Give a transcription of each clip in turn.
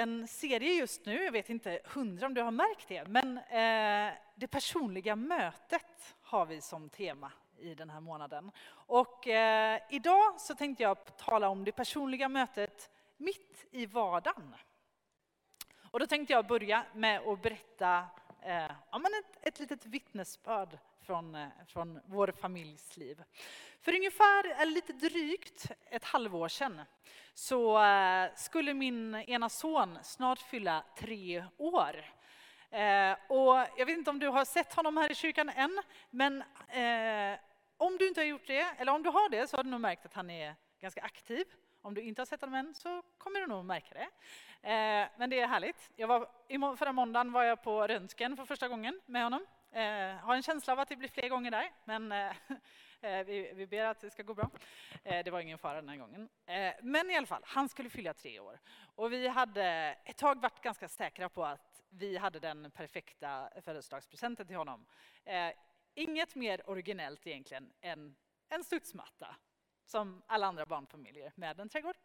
en serie just nu, jag vet inte hundra om du har märkt det, men eh, det personliga mötet har vi som tema i den här månaden. Och eh, idag så tänkte jag tala om det personliga mötet mitt i vardagen. Och då tänkte jag börja med att berätta eh, ja, men ett, ett litet vittnesbörd från, eh, från vår familjs liv. För ungefär, eller lite drygt, ett halvår sedan så eh, skulle min ena son snart fylla tre år. Eh, och jag vet inte om du har sett honom här i kyrkan än, men om du inte har gjort det, eller om du har det, så har du nog märkt att han är ganska aktiv. Om du inte har sett honom än så kommer du nog märka det. men det är härligt. Jag var, förra måndagen var jag på röntgen för första gången med honom. Eh, har en känsla av att det blir fler gånger där, men eh, eh, vi, vi ber att det ska gå bra. Eh, det var ingen fara den här gången. Eh, men i alla fall, han skulle fylla tre år. Och vi hade ett tag varit ganska säkra på att vi hade den perfekta födelsedagspresenten till honom. Eh, inget mer originellt egentligen än en studsmatta, som alla andra barnfamiljer med en trädgård.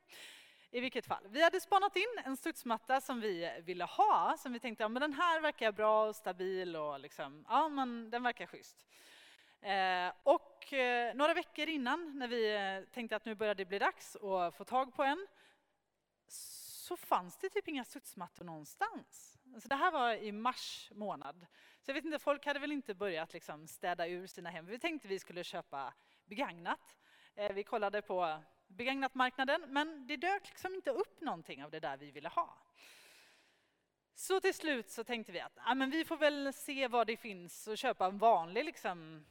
I vilket fall, vi hade spanat in en studsmatta som vi ville ha, som vi tänkte, ja men den här verkar bra och stabil och liksom, ja men den verkar schysst. Eh, och eh, några veckor innan, när vi eh, tänkte att nu börjar det bli dags att få tag på en, så fanns det typ inga studsmattor någonstans. Alltså det här var i mars månad. Så jag vet inte, folk hade väl inte börjat liksom städa ur sina hem. Vi tänkte vi skulle köpa begagnat. Eh, vi kollade på begagnatmarknaden, men det dök liksom inte upp någonting av det där vi ville ha. Så till slut så tänkte vi att ja, men vi får väl se vad det finns och köpa en vanlig liksom,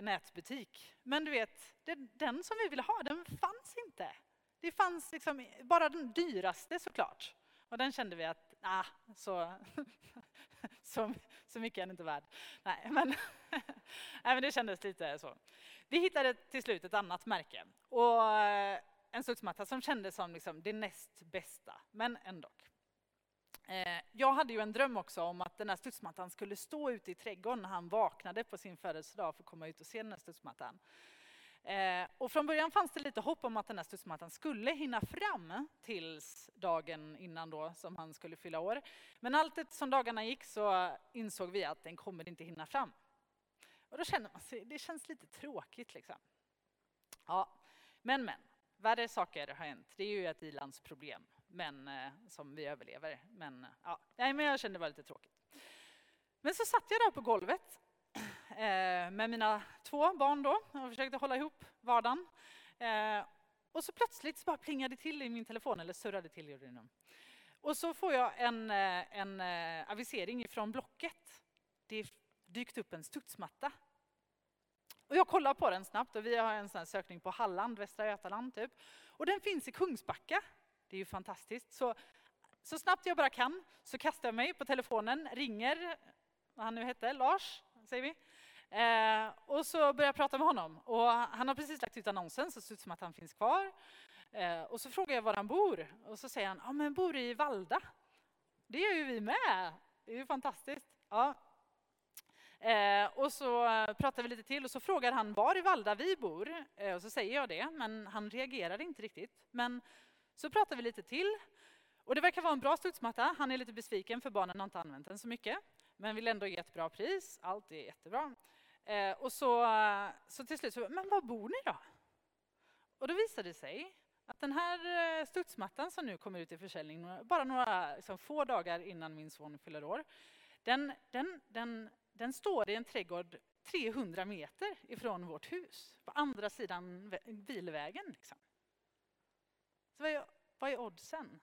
nätbutik. Men du vet, den som vi ville ha, den fanns inte. Det fanns liksom bara den dyraste såklart. Och den kände vi att, ah, så, så, så mycket är den inte värd. Nej, men, nej, men det kändes lite så. Vi hittade till slut ett annat märke och eh, en studsmatta som kändes som liksom det näst bästa, men ändå. Eh, jag hade ju en dröm också om att den här studsmattan skulle stå ute i trädgården när han vaknade på sin födelsedag för att komma ut och se den här studsmattan. Eh, och från början fanns det lite hopp om att den här studsmattan skulle hinna fram tills dagen innan då som han skulle fylla år. Men allt som dagarna gick så insåg vi att den kommer inte hinna fram. Och då känner man sig, det känns lite tråkigt liksom. Ja, men men, värre saker har hänt. Det är ju ett ilandsproblem, men eh, som vi överlever. Men eh, ja, nej, men jag kände det var lite tråkigt. Men så satt jag där på golvet eh, med mina två barn då och försökte hålla ihop vardagen. Och så plötsligt så bara plingade det till i min telefon, eller surrade till gjorde det Och så får jag en, en avisering från Blocket. Det dykt upp en studsmatta. Och jag kollar på den snabbt och vi har en sån sökning på Halland, Västra Götaland typ. Och den finns i Kungsbacka. Det är ju fantastiskt. Så, så snabbt jag bara kan så kastar jag mig på telefonen, ringer, vad han nu hette, Lars, säger vi. Eh, och så börjar jag prata med honom. Och han har precis lagt ut annonsen så det ser ut som att han finns kvar. Eh, och så frågar jag var han bor och så säger han, ja men bor i Valda. Det gör ju vi med. Det är ju fantastiskt. Ja, Eh, och så pratar vi lite till och så frågar han var i Valda vi bor. Eh, och så säger jag det, men han reagerar inte riktigt. Men så pratar vi lite till. Och det verkar vara en bra studsmatta. Han är lite besviken för barnen har inte använt den så mycket. Men vill ändå ge ett bra pris. Allt är jättebra. Eh, och så, så till slut så, men var bor ni då? Och då visade det sig att den här eh, studsmattan som nu kommer ut i försäljning bara några liksom, få dagar innan min son fyller år, den, den, den den står i en trädgård 300 meter ifrån vårt hus, på andra sidan bilvägen. Liksom. Så vad, är, vad är oddsen?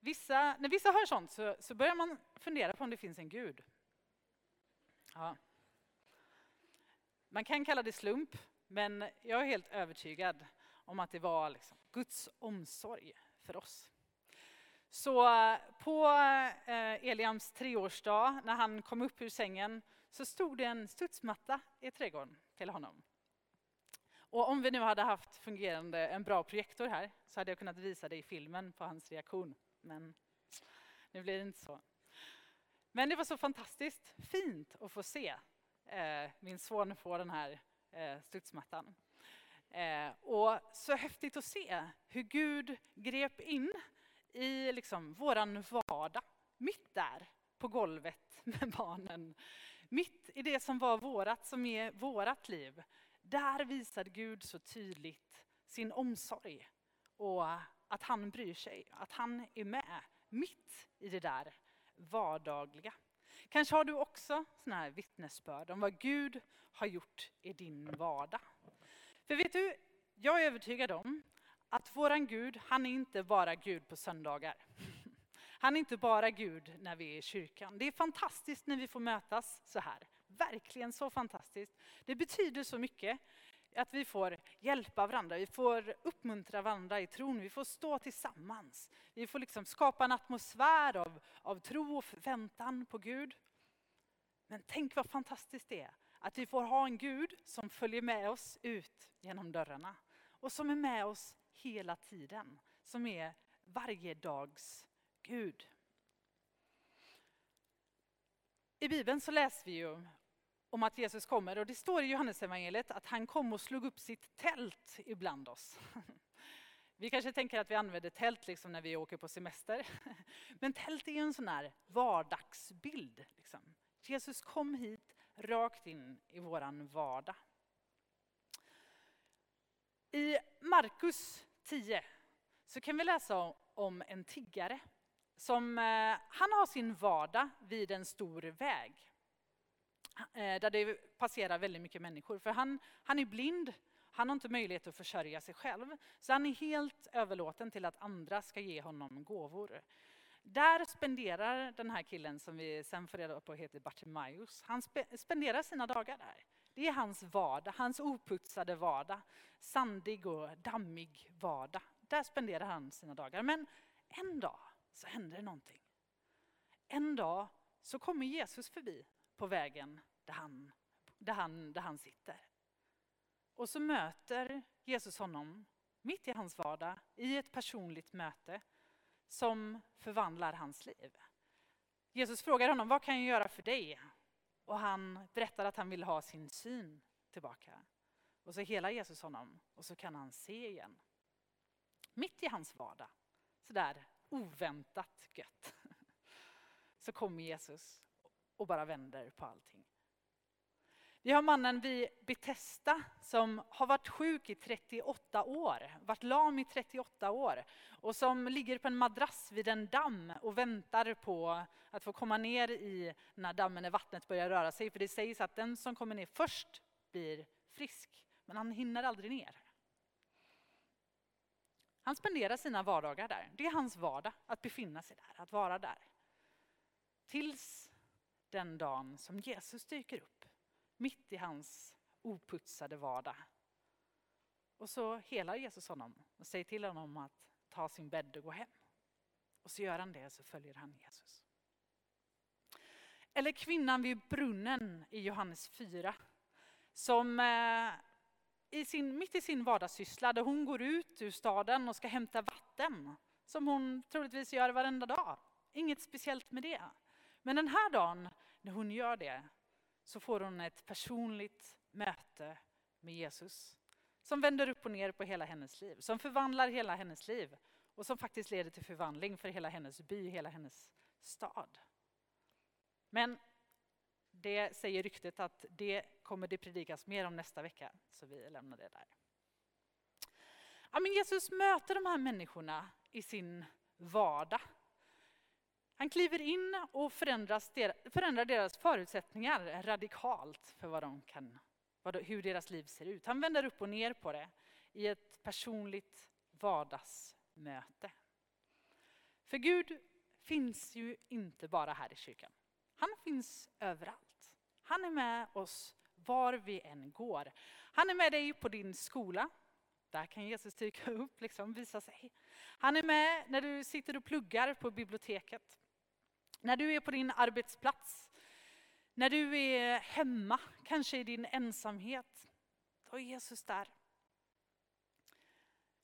Vissa, när vissa hör sånt så, så, börjar man fundera på om det finns en gud. Ja. Man kan kalla det slump, men jag är helt övertygad om att det var liksom Guds omsorg för oss. Så på eh, Eliams treårsdag, när han kom upp ur sängen, så stod det en studsmatta i trädgården till honom. Och om vi nu hade haft fungerande, en bra projektor här, så hade jag kunnat visa det i filmen på hans reaktion. Men nu blir det inte så. Men det var så fantastiskt fint att få se eh, min son få den här eh, studsmattan. Eh, och så häftigt att se hur Gud grep in i liksom våran vardag, mitt där på golvet med barnen. Mitt i det som var vårat, som är vårat liv. Där visade Gud så tydligt sin omsorg och att han bryr sig, att han är med mitt i det där vardagliga. Kanske har du också sådana här vittnesbörd om vad Gud har gjort i din vardag. För vet du, jag är övertygad om att våran Gud, han är inte bara Gud på söndagar. Han är inte bara Gud när vi är i kyrkan. Det är fantastiskt när vi får mötas så här. Verkligen så fantastiskt. Det betyder så mycket att vi får hjälpa varandra, vi får uppmuntra varandra i tron, vi får stå tillsammans. Vi får liksom skapa en atmosfär av, av tro och förväntan på Gud. Men tänk vad fantastiskt det är att vi får ha en Gud som följer med oss ut genom dörrarna och som är med oss hela tiden, som är varje dags Gud. I Bibeln så läser vi ju om att Jesus kommer och det står i Johannesevangeliet att han kom och slog upp sitt tält ibland oss. Vi kanske tänker att vi använder tält liksom när vi åker på semester. Men tält är en sån här vardagsbild. Liksom. Jesus kom hit rakt in i våran vardag. I Markus 10 så kan vi läsa om en tiggare som eh, han har sin vardag vid en stor väg. Eh, där det passerar väldigt mycket människor. För han, han är blind, han har inte möjlighet att försörja sig själv. Så han är helt överlåten till att andra ska ge honom gåvor. Där spenderar den här killen som vi sen får reda på heter Bartimaeus, han spenderar sina dagar där. Det är hans vardag, hans oputsade vardag. Sandig och dammig vardag. Där spenderar han sina dagar. Men en dag så händer det någonting. En dag så kommer Jesus förbi på vägen där han, där han, där han sitter. Och så möter Jesus honom mitt i hans vardag i ett personligt möte som förvandlar hans liv. Jesus frågar honom, vad kan jag göra för dig? Och han berättar att han vill ha sin syn tillbaka. Och så helar Jesus honom och så kan han se igen. Mitt i hans vardag, sådär oväntat gött, så kommer Jesus och bara vänder på allting. Vi har mannen vid Betesta som har varit sjuk i 38 år, varit lam i 38 år och som ligger på en madrass vid en damm och väntar på att få komma ner i den här dammen när vattnet börjar röra sig. För det sägs att den som kommer ner först blir frisk, men han hinner aldrig ner. Han spenderar sina vardagar där. Det är hans vardag, att befinna sig där, att vara där. Tills den dagen som Jesus dyker upp mitt i hans oputsade vardag. Och så helar Jesus honom och säger till honom att ta sin bädd och gå hem. Och så gör han det och så följer han Jesus. Eller kvinnan vid brunnen i Johannes 4 som eh, i sin, mitt i sin vardagssyssla där hon går ut ur staden och ska hämta vatten som hon troligtvis gör varenda dag. Inget speciellt med det. Men den här dagen när hon gör det så får hon ett personligt möte med Jesus. Som vänder upp och ner på hela hennes liv, som förvandlar hela hennes liv och som faktiskt leder till förvandling för hela hennes by, hela hennes stad. Men det säger ryktet att det kommer det predikas mer om nästa vecka, så vi lämnar det där. Ja, men Jesus möter de här människorna i sin vardag. Han kliver in och förändrar deras förutsättningar radikalt för vad de kan, hur deras liv ser ut. Han vänder upp och ner på det i ett personligt vardagsmöte. För Gud finns ju inte bara här i kyrkan. Han finns överallt. Han är med oss var vi än går. Han är med dig på din skola. Där kan Jesus dyka upp, liksom, visa sig. Han är med när du sitter och pluggar på biblioteket. När du är på din arbetsplats, när du är hemma, kanske i din ensamhet, då är Jesus där.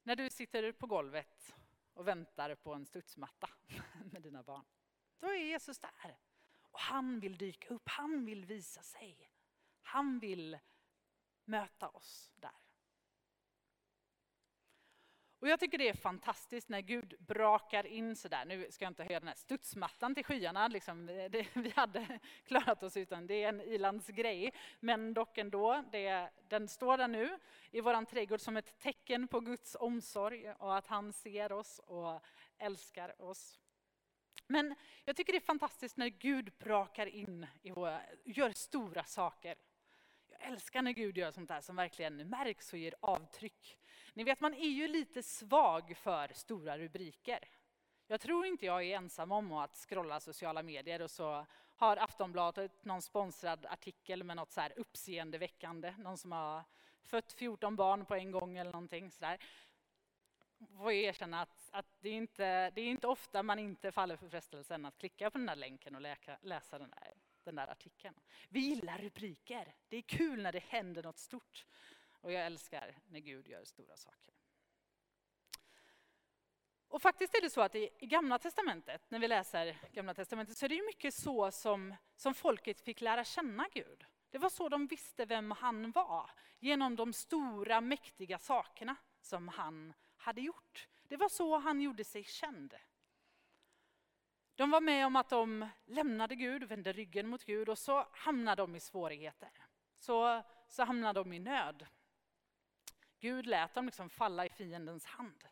När du sitter på golvet och väntar på en studsmatta med dina barn, då är Jesus där. Och han vill dyka upp, han vill visa sig. Han vill möta oss där. Och jag tycker det är fantastiskt när Gud brakar in sådär. Nu ska jag inte höja den här studsmattan till skyarna, liksom, det, vi hade klarat oss utan. Det är en ilandsgrej. Men dock ändå, det, den står där nu i våran trädgård som ett tecken på Guds omsorg och att han ser oss och älskar oss. Men jag tycker det är fantastiskt när Gud brakar in och gör stora saker. Jag älskar när Gud gör sånt där som verkligen märks och ger avtryck. Ni vet, man är ju lite svag för stora rubriker. Jag tror inte jag är ensam om att scrolla sociala medier och så har Aftonbladet någon sponsrad artikel med något så här uppseendeväckande. Någon som har fött 14 barn på en gång eller någonting sådär. Får jag erkänna att, att det, är inte, det är inte ofta man inte faller för frestelsen att klicka på den där länken och läka, läsa den där, den där artikeln. Vi gillar rubriker. Det är kul när det händer något stort. Och jag älskar när Gud gör stora saker. Och faktiskt är det så att i, Gamla Testamentet, när vi läser Gamla Testamentet, så är det mycket så som, som folket fick lära känna Gud. Det var så de visste vem han var, genom de stora mäktiga sakerna som han hade gjort. Det var så han gjorde sig känd. De var med om att de lämnade Gud, vände ryggen mot Gud och så hamnade de i svårigheter. Så, så hamnade de i nöd. Gud lät dem liksom falla i fiendens hand.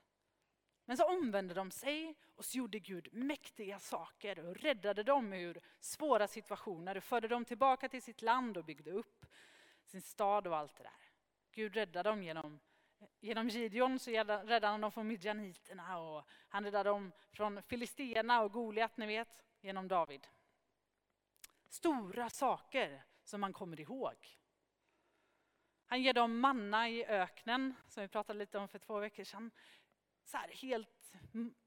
Men så omvände de sig och så gjorde Gud mäktiga saker och räddade dem ur svåra situationer och förde dem tillbaka till sitt land och byggde upp sin stad och allt det där. Gud räddade dem genom, genom Gideon så räddade han dem från midjaniterna och han räddade dem från filisterna och Goliat, ni vet, genom David. Stora saker som man kommer ihåg. Han ger dem manna i öknen, som vi pratade lite om för två veckor sedan. Så här, helt,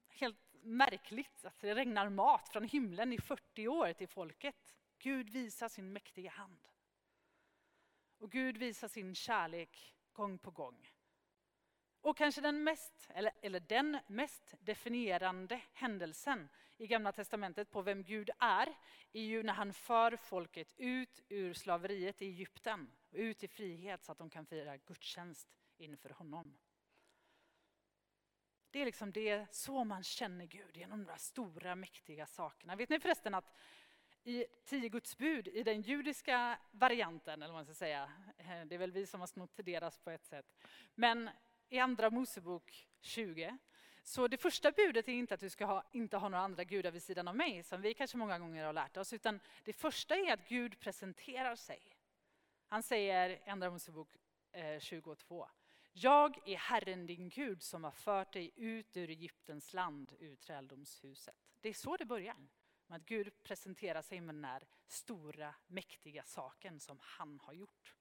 helt märkligt att det regnar mat från himlen i 40 år till folket. Gud visar sin mäktiga hand. Och Gud visar sin kärlek gång på gång. Och kanske den mest, eller, eller den mest definierande händelsen i Gamla Testamentet på vem Gud är, är ju när han för folket ut ur slaveriet i Egypten ut i frihet så att de kan fira gudstjänst inför honom. Det är liksom det, så man känner Gud, genom de stora mäktiga sakerna. Vet ni förresten att i tio Guds bud, i den judiska varianten, eller vad man ska säga, eh, det är väl vi som har snott deras på ett sätt, men i Andra Mosebok 20, så det första budet är inte att du ska ha, inte ha några andra gudar vid sidan av mig, som vi kanske många gånger har lärt oss, utan det första är att Gud presenterar sig. Han säger i Andra Mosebok eh, 22, jag är Herren din Gud som har fört dig ut ur Egyptens land, ur träldomshuset. Det är så det börjar, med att Gud presenterar sig med den här stora, mäktiga saken som han har gjort.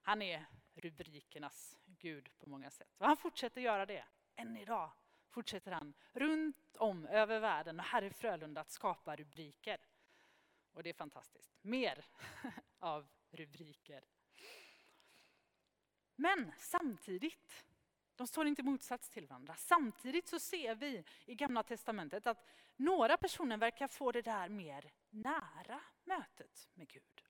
Han är rubrikernas Gud på många sätt. Och han fortsätter göra det. Än idag fortsätter han runt om över världen och här i Frölunda att skapa rubriker. Och det är fantastiskt. Mer av rubriker. Men samtidigt, de står inte i motsats till varandra. Samtidigt så ser vi i Gamla Testamentet att några personer verkar få det där mer nära mötet med Gud.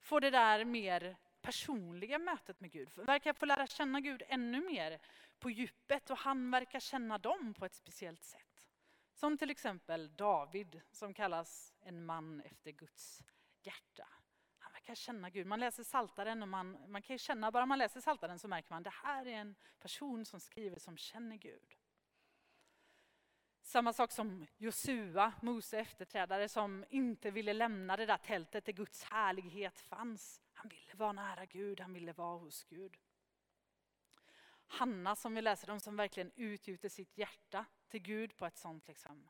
Få det där mer personliga mötet med Gud. Verkar få lära känna Gud ännu mer på djupet och han verkar känna dem på ett speciellt sätt. Som till exempel David som kallas en man efter Guds hjärta. Han verkar känna Gud. Man läser Saltaren och man, man kan känna, bara man läser Saltaren så märker man att det här är en person som skriver som känner Gud. Samma sak som Josua, Mose efterträdare, som inte ville lämna det där tältet där Guds härlighet fanns. Han ville vara nära Gud, han ville vara hos Gud. Hanna som vi läser om som verkligen utgjuter sitt hjärta till Gud på ett sånt liksom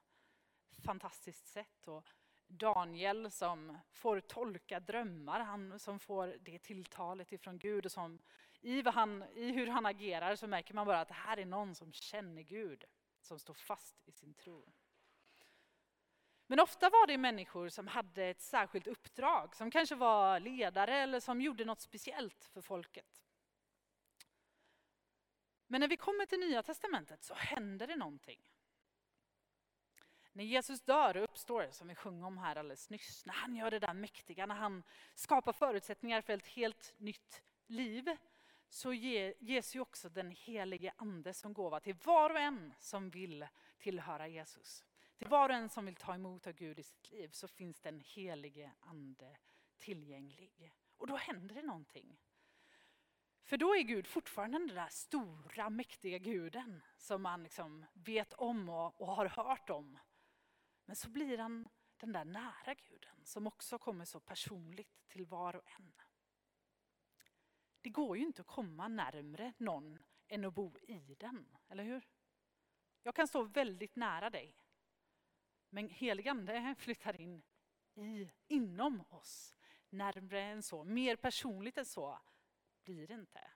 fantastiskt sätt. Och Daniel som får tolka drömmar, han som får det tilltalet ifrån Gud. Och som, i, han, I hur han agerar så märker man bara att det här är någon som känner Gud, som står fast i sin tro. Men ofta var det människor som hade ett särskilt uppdrag, som kanske var ledare eller som gjorde något speciellt för folket. Men när vi kommer till Nya Testamentet så händer det någonting. När Jesus dör och uppstår, som vi sjöng om här alldeles nyss, när han gör det där mäktiga, när han skapar förutsättningar för ett helt nytt liv, så ges ju också den helige ande som gåva till var och en som vill tillhöra Jesus. Till var och en som vill ta emot av Gud i sitt liv så finns den helige ande tillgänglig. Och då händer det någonting. För då är Gud fortfarande den där stora mäktiga guden som man liksom vet om och, och har hört om. Men så blir han den där nära guden som också kommer så personligt till var och en. Det går ju inte att komma närmre någon än att bo i den, eller hur? Jag kan stå väldigt nära dig. Men heligande flyttar in i, inom oss. Närmre än så, mer personligt än så blir det inte.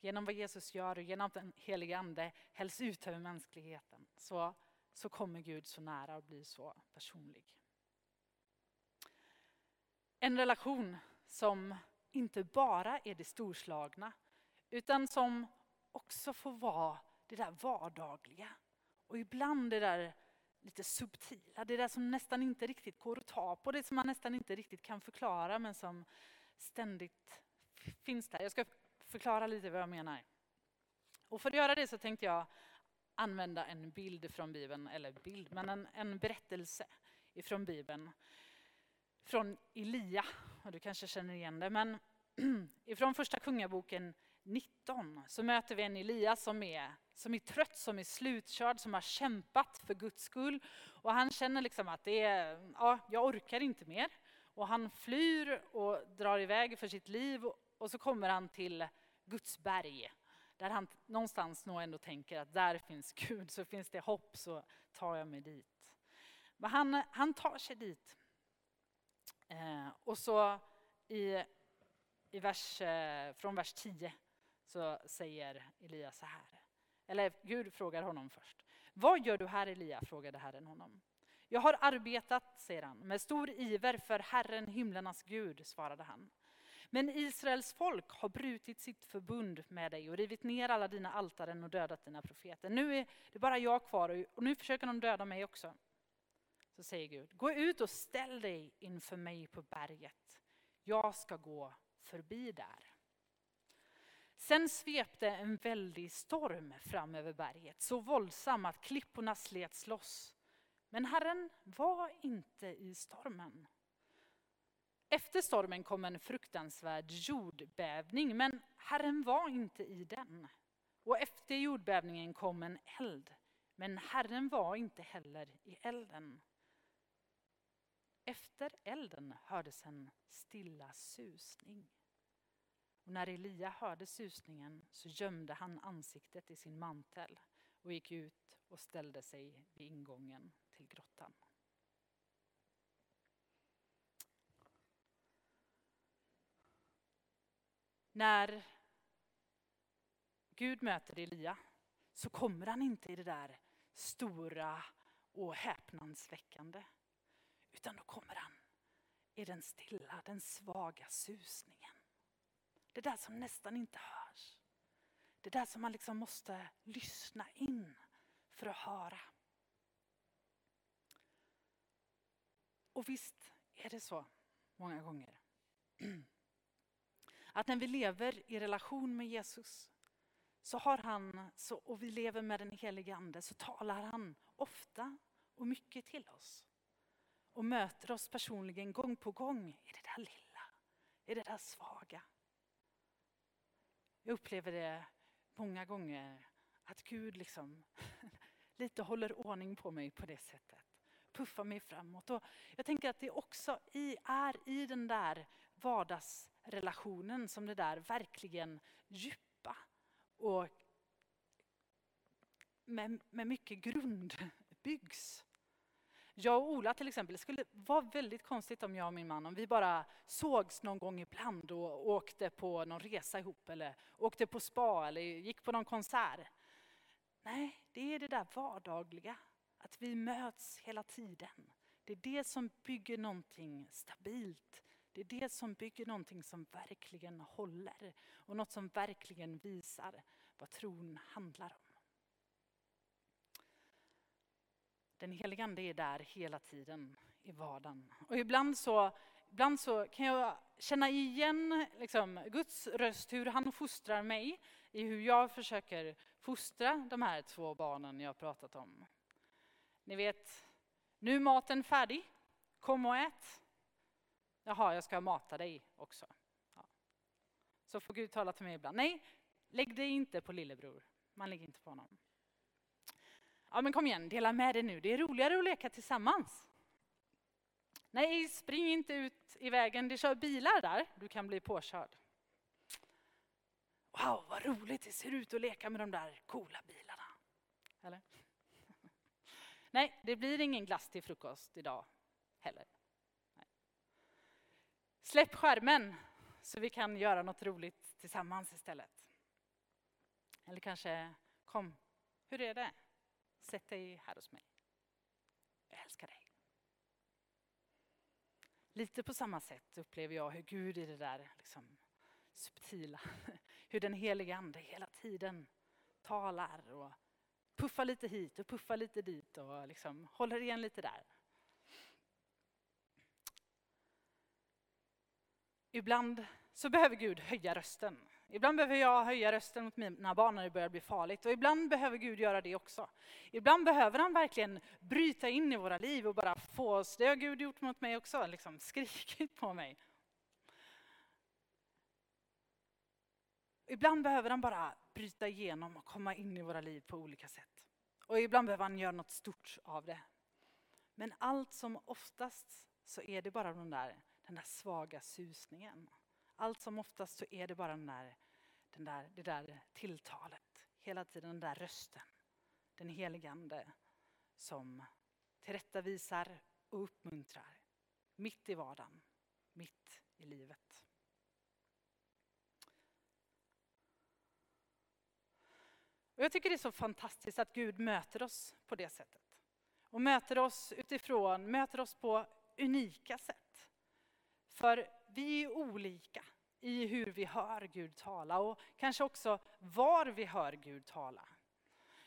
Genom vad Jesus gör och genom att den helige Ande hälls ut över mänskligheten så, så kommer Gud så nära och blir så personlig. En relation som inte bara är det storslagna utan som också får vara det där vardagliga och ibland det där lite subtila, det där som nästan inte riktigt går att ta på, det som man nästan inte riktigt kan förklara men som ständigt finns där. Jag ska förklara lite vad jag menar. Och för att göra det så tänkte jag använda en bild från Bibeln, eller bild, men en, en berättelse ifrån Bibeln. Från Elia, och du kanske känner igen det, men ifrån första kungaboken 19 så möter vi en Elias som är, som är trött, som är slutkörd, som har kämpat för Guds skull. Och han känner liksom att det är, ja, jag orkar inte mer. Och han flyr och drar iväg för sitt liv och så kommer han till Guds berg. Där han någonstans nog ändå tänker att där finns Gud, så finns det hopp så tar jag mig dit. Men han, han tar sig dit. Eh, och så i, i vers, eh, från vers 10 så säger Elia så här. Eller Gud frågar honom först. Vad gör du här Elia? frågade Herren honom. Jag har arbetat, säger han, med stor iver för Herren, himlarnas Gud, svarade han. Men Israels folk har brutit sitt förbund med dig och rivit ner alla dina altaren och dödat dina profeter. Nu är det bara jag kvar och nu försöker de döda mig också. Så säger Gud, gå ut och ställ dig inför mig på berget. Jag ska gå förbi där. Sen svepte en väldig storm fram över berget, så våldsam att klipporna slets loss. Men Herren var inte i stormen. Efter stormen kom en fruktansvärd jordbävning, men Herren var inte i den. Och efter jordbävningen kom en eld, men Herren var inte heller i elden. Efter elden hördes en stilla susning. Och när Elia hörde susningen så gömde han ansiktet i sin mantel och gick ut och ställde sig vid ingången till grottan. När Gud möter Elia så kommer han inte i det där stora och häpnadsväckande. Utan då kommer han i den stilla, den svaga susningen. Det där som nästan inte hörs. Det där som man liksom måste lyssna in för att höra. Och visst är det så många gånger. Att när vi lever i relation med Jesus så har han, så, och vi lever med den helige Ande, så talar han ofta och mycket till oss. Och möter oss personligen gång på gång i det där lilla, i det där svaga. Jag upplever det många gånger att Gud liksom lite håller ordning på mig på det sättet. Puffar mig framåt. Och jag tänker att det också är i den där vardagsrelationen som det där verkligen djupa och med, med mycket grund byggs. Jag och Ola till exempel, det skulle vara väldigt konstigt om jag och min man, om vi bara sågs någon gång ibland och åkte på någon resa ihop eller åkte på spa eller gick på någon konsert. Nej, det är det där vardagliga, att vi möts hela tiden. Det är det som bygger någonting stabilt. Det är det som bygger någonting som verkligen håller och något som verkligen visar vad tron handlar om. Den helige Ande är där hela tiden i vardagen. Och ibland så ibland så kan jag känna igen liksom, Guds röst, hur han fostrar mig i hur jag försöker fostra de här två barnen jag pratat om. Ni vet, nu är maten färdig, kom och ät. Jaha, jag ska mata dig också. Ja. Så får Gud tala till mig ibland. Nej, lägg dig inte på lillebror. Man lägger inte på honom. Ja, men kom igen, dela med dig nu. Det är roligare att leka tillsammans. Nej, spring inte ut i vägen. Det kör bilar där. Du kan bli påkörd. Wow, vad roligt det ser ut att leka med de där coola bilarna. Eller? Nej, det blir ingen glass till frukost idag heller. Nej. Släpp skärmen så vi kan göra något roligt tillsammans istället. Eller kanske, kom, hur är det? Sätt dig här hos mig. Jag älskar dig. Lite på samma sätt upplever jag hur Gud i det där liksom, subtila, hur den heliga Ande hela tiden talar och puffar lite hit och puffar lite dit och liksom håller igen lite där. Ibland så behöver Gud höja rösten. Ibland behöver jag höja rösten mot mina barn när det börjar bli farligt och ibland behöver Gud göra det också. Ibland behöver han verkligen bryta in i våra liv och bara få oss, det har Gud gjort mot mig också, liksom skrikit på mig. Ibland behöver han bara bryta igenom och komma in i våra liv på olika sätt. Och ibland behöver han göra något stort av det. Men allt som oftast så är det bara den där, den där svaga susningen. Allt som oftast så är det bara den där, den där, det där tilltalet. Hela tiden den där rösten. Den heligande som tillrättavisar och uppmuntrar. Mitt i vardagen, mitt i livet. Och jag tycker det är så fantastiskt att Gud möter oss på det sättet. Och möter oss utifrån, möter oss på unika sätt. För vi är olika i hur vi hör Gud tala och kanske också var vi hör Gud tala.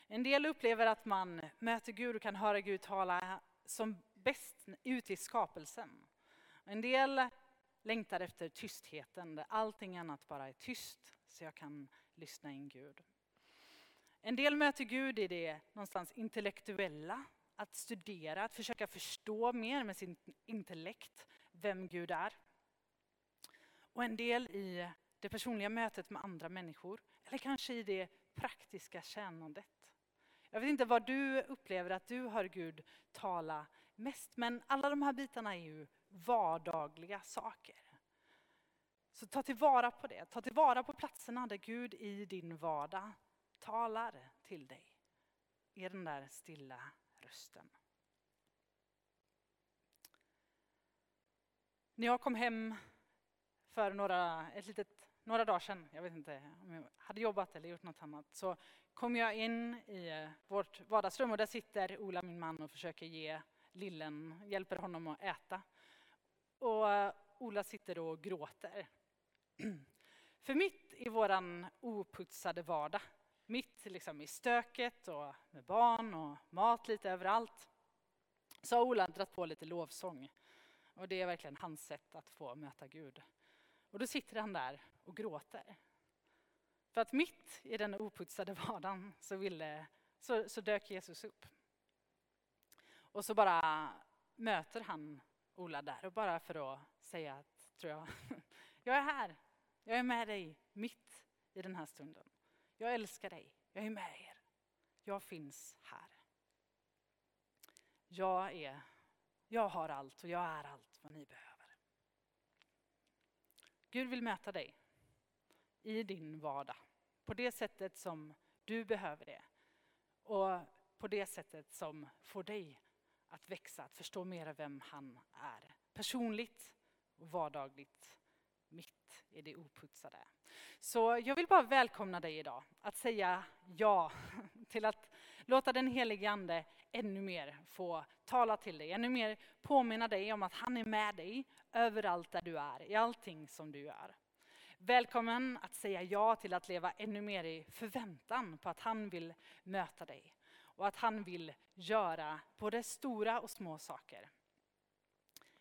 En del upplever att man möter Gud och kan höra Gud tala som bäst ute i skapelsen. En del längtar efter tystheten där allting annat bara är tyst så jag kan lyssna in Gud. En del möter Gud i det någonstans intellektuella, att studera, att försöka förstå mer med sin intellekt vem Gud är. Och en del i det personliga mötet med andra människor, eller kanske i det praktiska tjänandet. Jag vet inte vad du upplever att du hör Gud tala mest, men alla de här bitarna är ju vardagliga saker. Så ta tillvara på det, ta tillvara på platserna där Gud i din vardag talar till dig. I den där stilla rösten. När jag kom hem för några, ett litet, några dagar sedan, jag vet inte om jag hade jobbat eller gjort något annat, så kom jag in i eh, vårt vardagsrum och där sitter Ola, min man, och försöker ge lillen, hjälper honom att äta. Och eh, Ola sitter och gråter. För mitt i våran oputsade vardag mitt liksom i stöket och med barn och mat lite överallt, så har Ola dragit på lite lovsång. Och det är verkligen hans sätt att få möta Gud. Och då sitter han där och gråter. För att mitt i den oputsade vardagen så, ville, så, så dök Jesus upp. Och så bara möter han Ola där och bara för att säga att, tror jag, jag är här. Jag är med dig mitt i den här stunden. Jag älskar dig. Jag är med er. Jag finns här. Jag är, jag har allt och jag är allt vad ni behöver. Gud vill möta dig i din vardag på det sättet som du behöver det. Och på det sättet som får dig att växa, att förstå mer vem han är. Personligt och vardagligt, mitt i det oputsade. Så jag vill bara välkomna dig idag att säga ja till att låta den helige Ande ännu mer få tala till dig, ännu mer påminna dig om att han är med dig överallt där du är, i allting som du gör. Välkommen att säga ja till att leva ännu mer i förväntan på att han vill möta dig och att han vill göra både stora och små saker.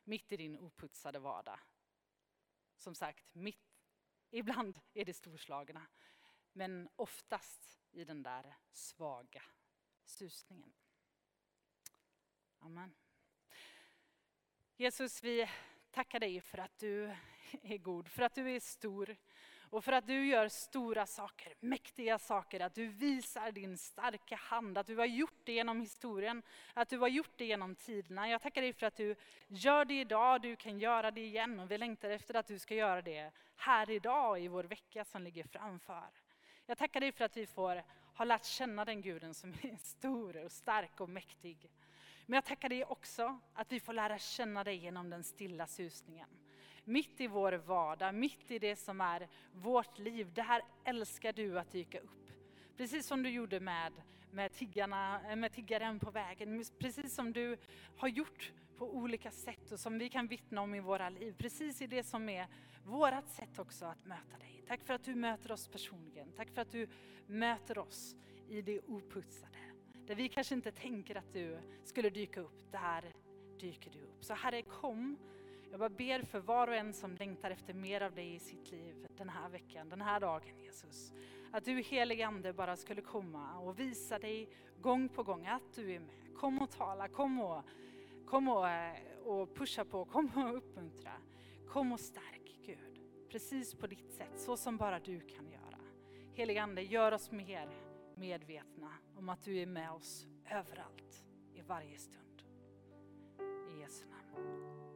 mitt i din oputsade vardag. Som sagt, mitt, ibland är det storslagna, men oftast i den där svaga susningen. Amen. Jesus, vi tackar dig för att du är god, för att du är stor och för att du gör stora saker, mäktiga saker, att du visar din starka hand, att du har gjort det genom historien, att du har gjort det genom tiderna. Jag tackar dig för att du gör det idag, du kan göra det igen och vi längtar efter att du ska göra det här idag i vår vecka som ligger framför. Jag tackar dig för att vi får har lärt känna den guden som är stor och stark och mäktig. Men jag tackar dig också att vi får lära känna dig genom den stilla susningen. Mitt i vår vardag, mitt i det som är vårt liv, där älskar du att dyka upp. Precis som du gjorde med, med, tiggarna, eh, med tiggaren på vägen, precis som du har gjort på olika sätt och som vi kan vittna om i våra liv. Precis i det som är vårat sätt också att möta dig. Tack för att du möter oss personligen. Tack för att du möter oss i det oputsade. Där vi kanske inte tänker att du skulle dyka upp, där dyker du upp. Så Herre, kom. Jag bara ber för var och en som längtar efter mer av dig i sitt liv den här veckan, den här dagen Jesus. Att du helige Ande bara skulle komma och visa dig gång på gång att du är med. Kom och tala, kom och, kom och, eh, och pusha på, kom och uppmuntra. Kom och stärk Gud, precis på ditt sätt, så som bara du kan göra. Helige Ande, gör oss mer medvetna om att du är med oss överallt, i varje stund. I Jesu namn.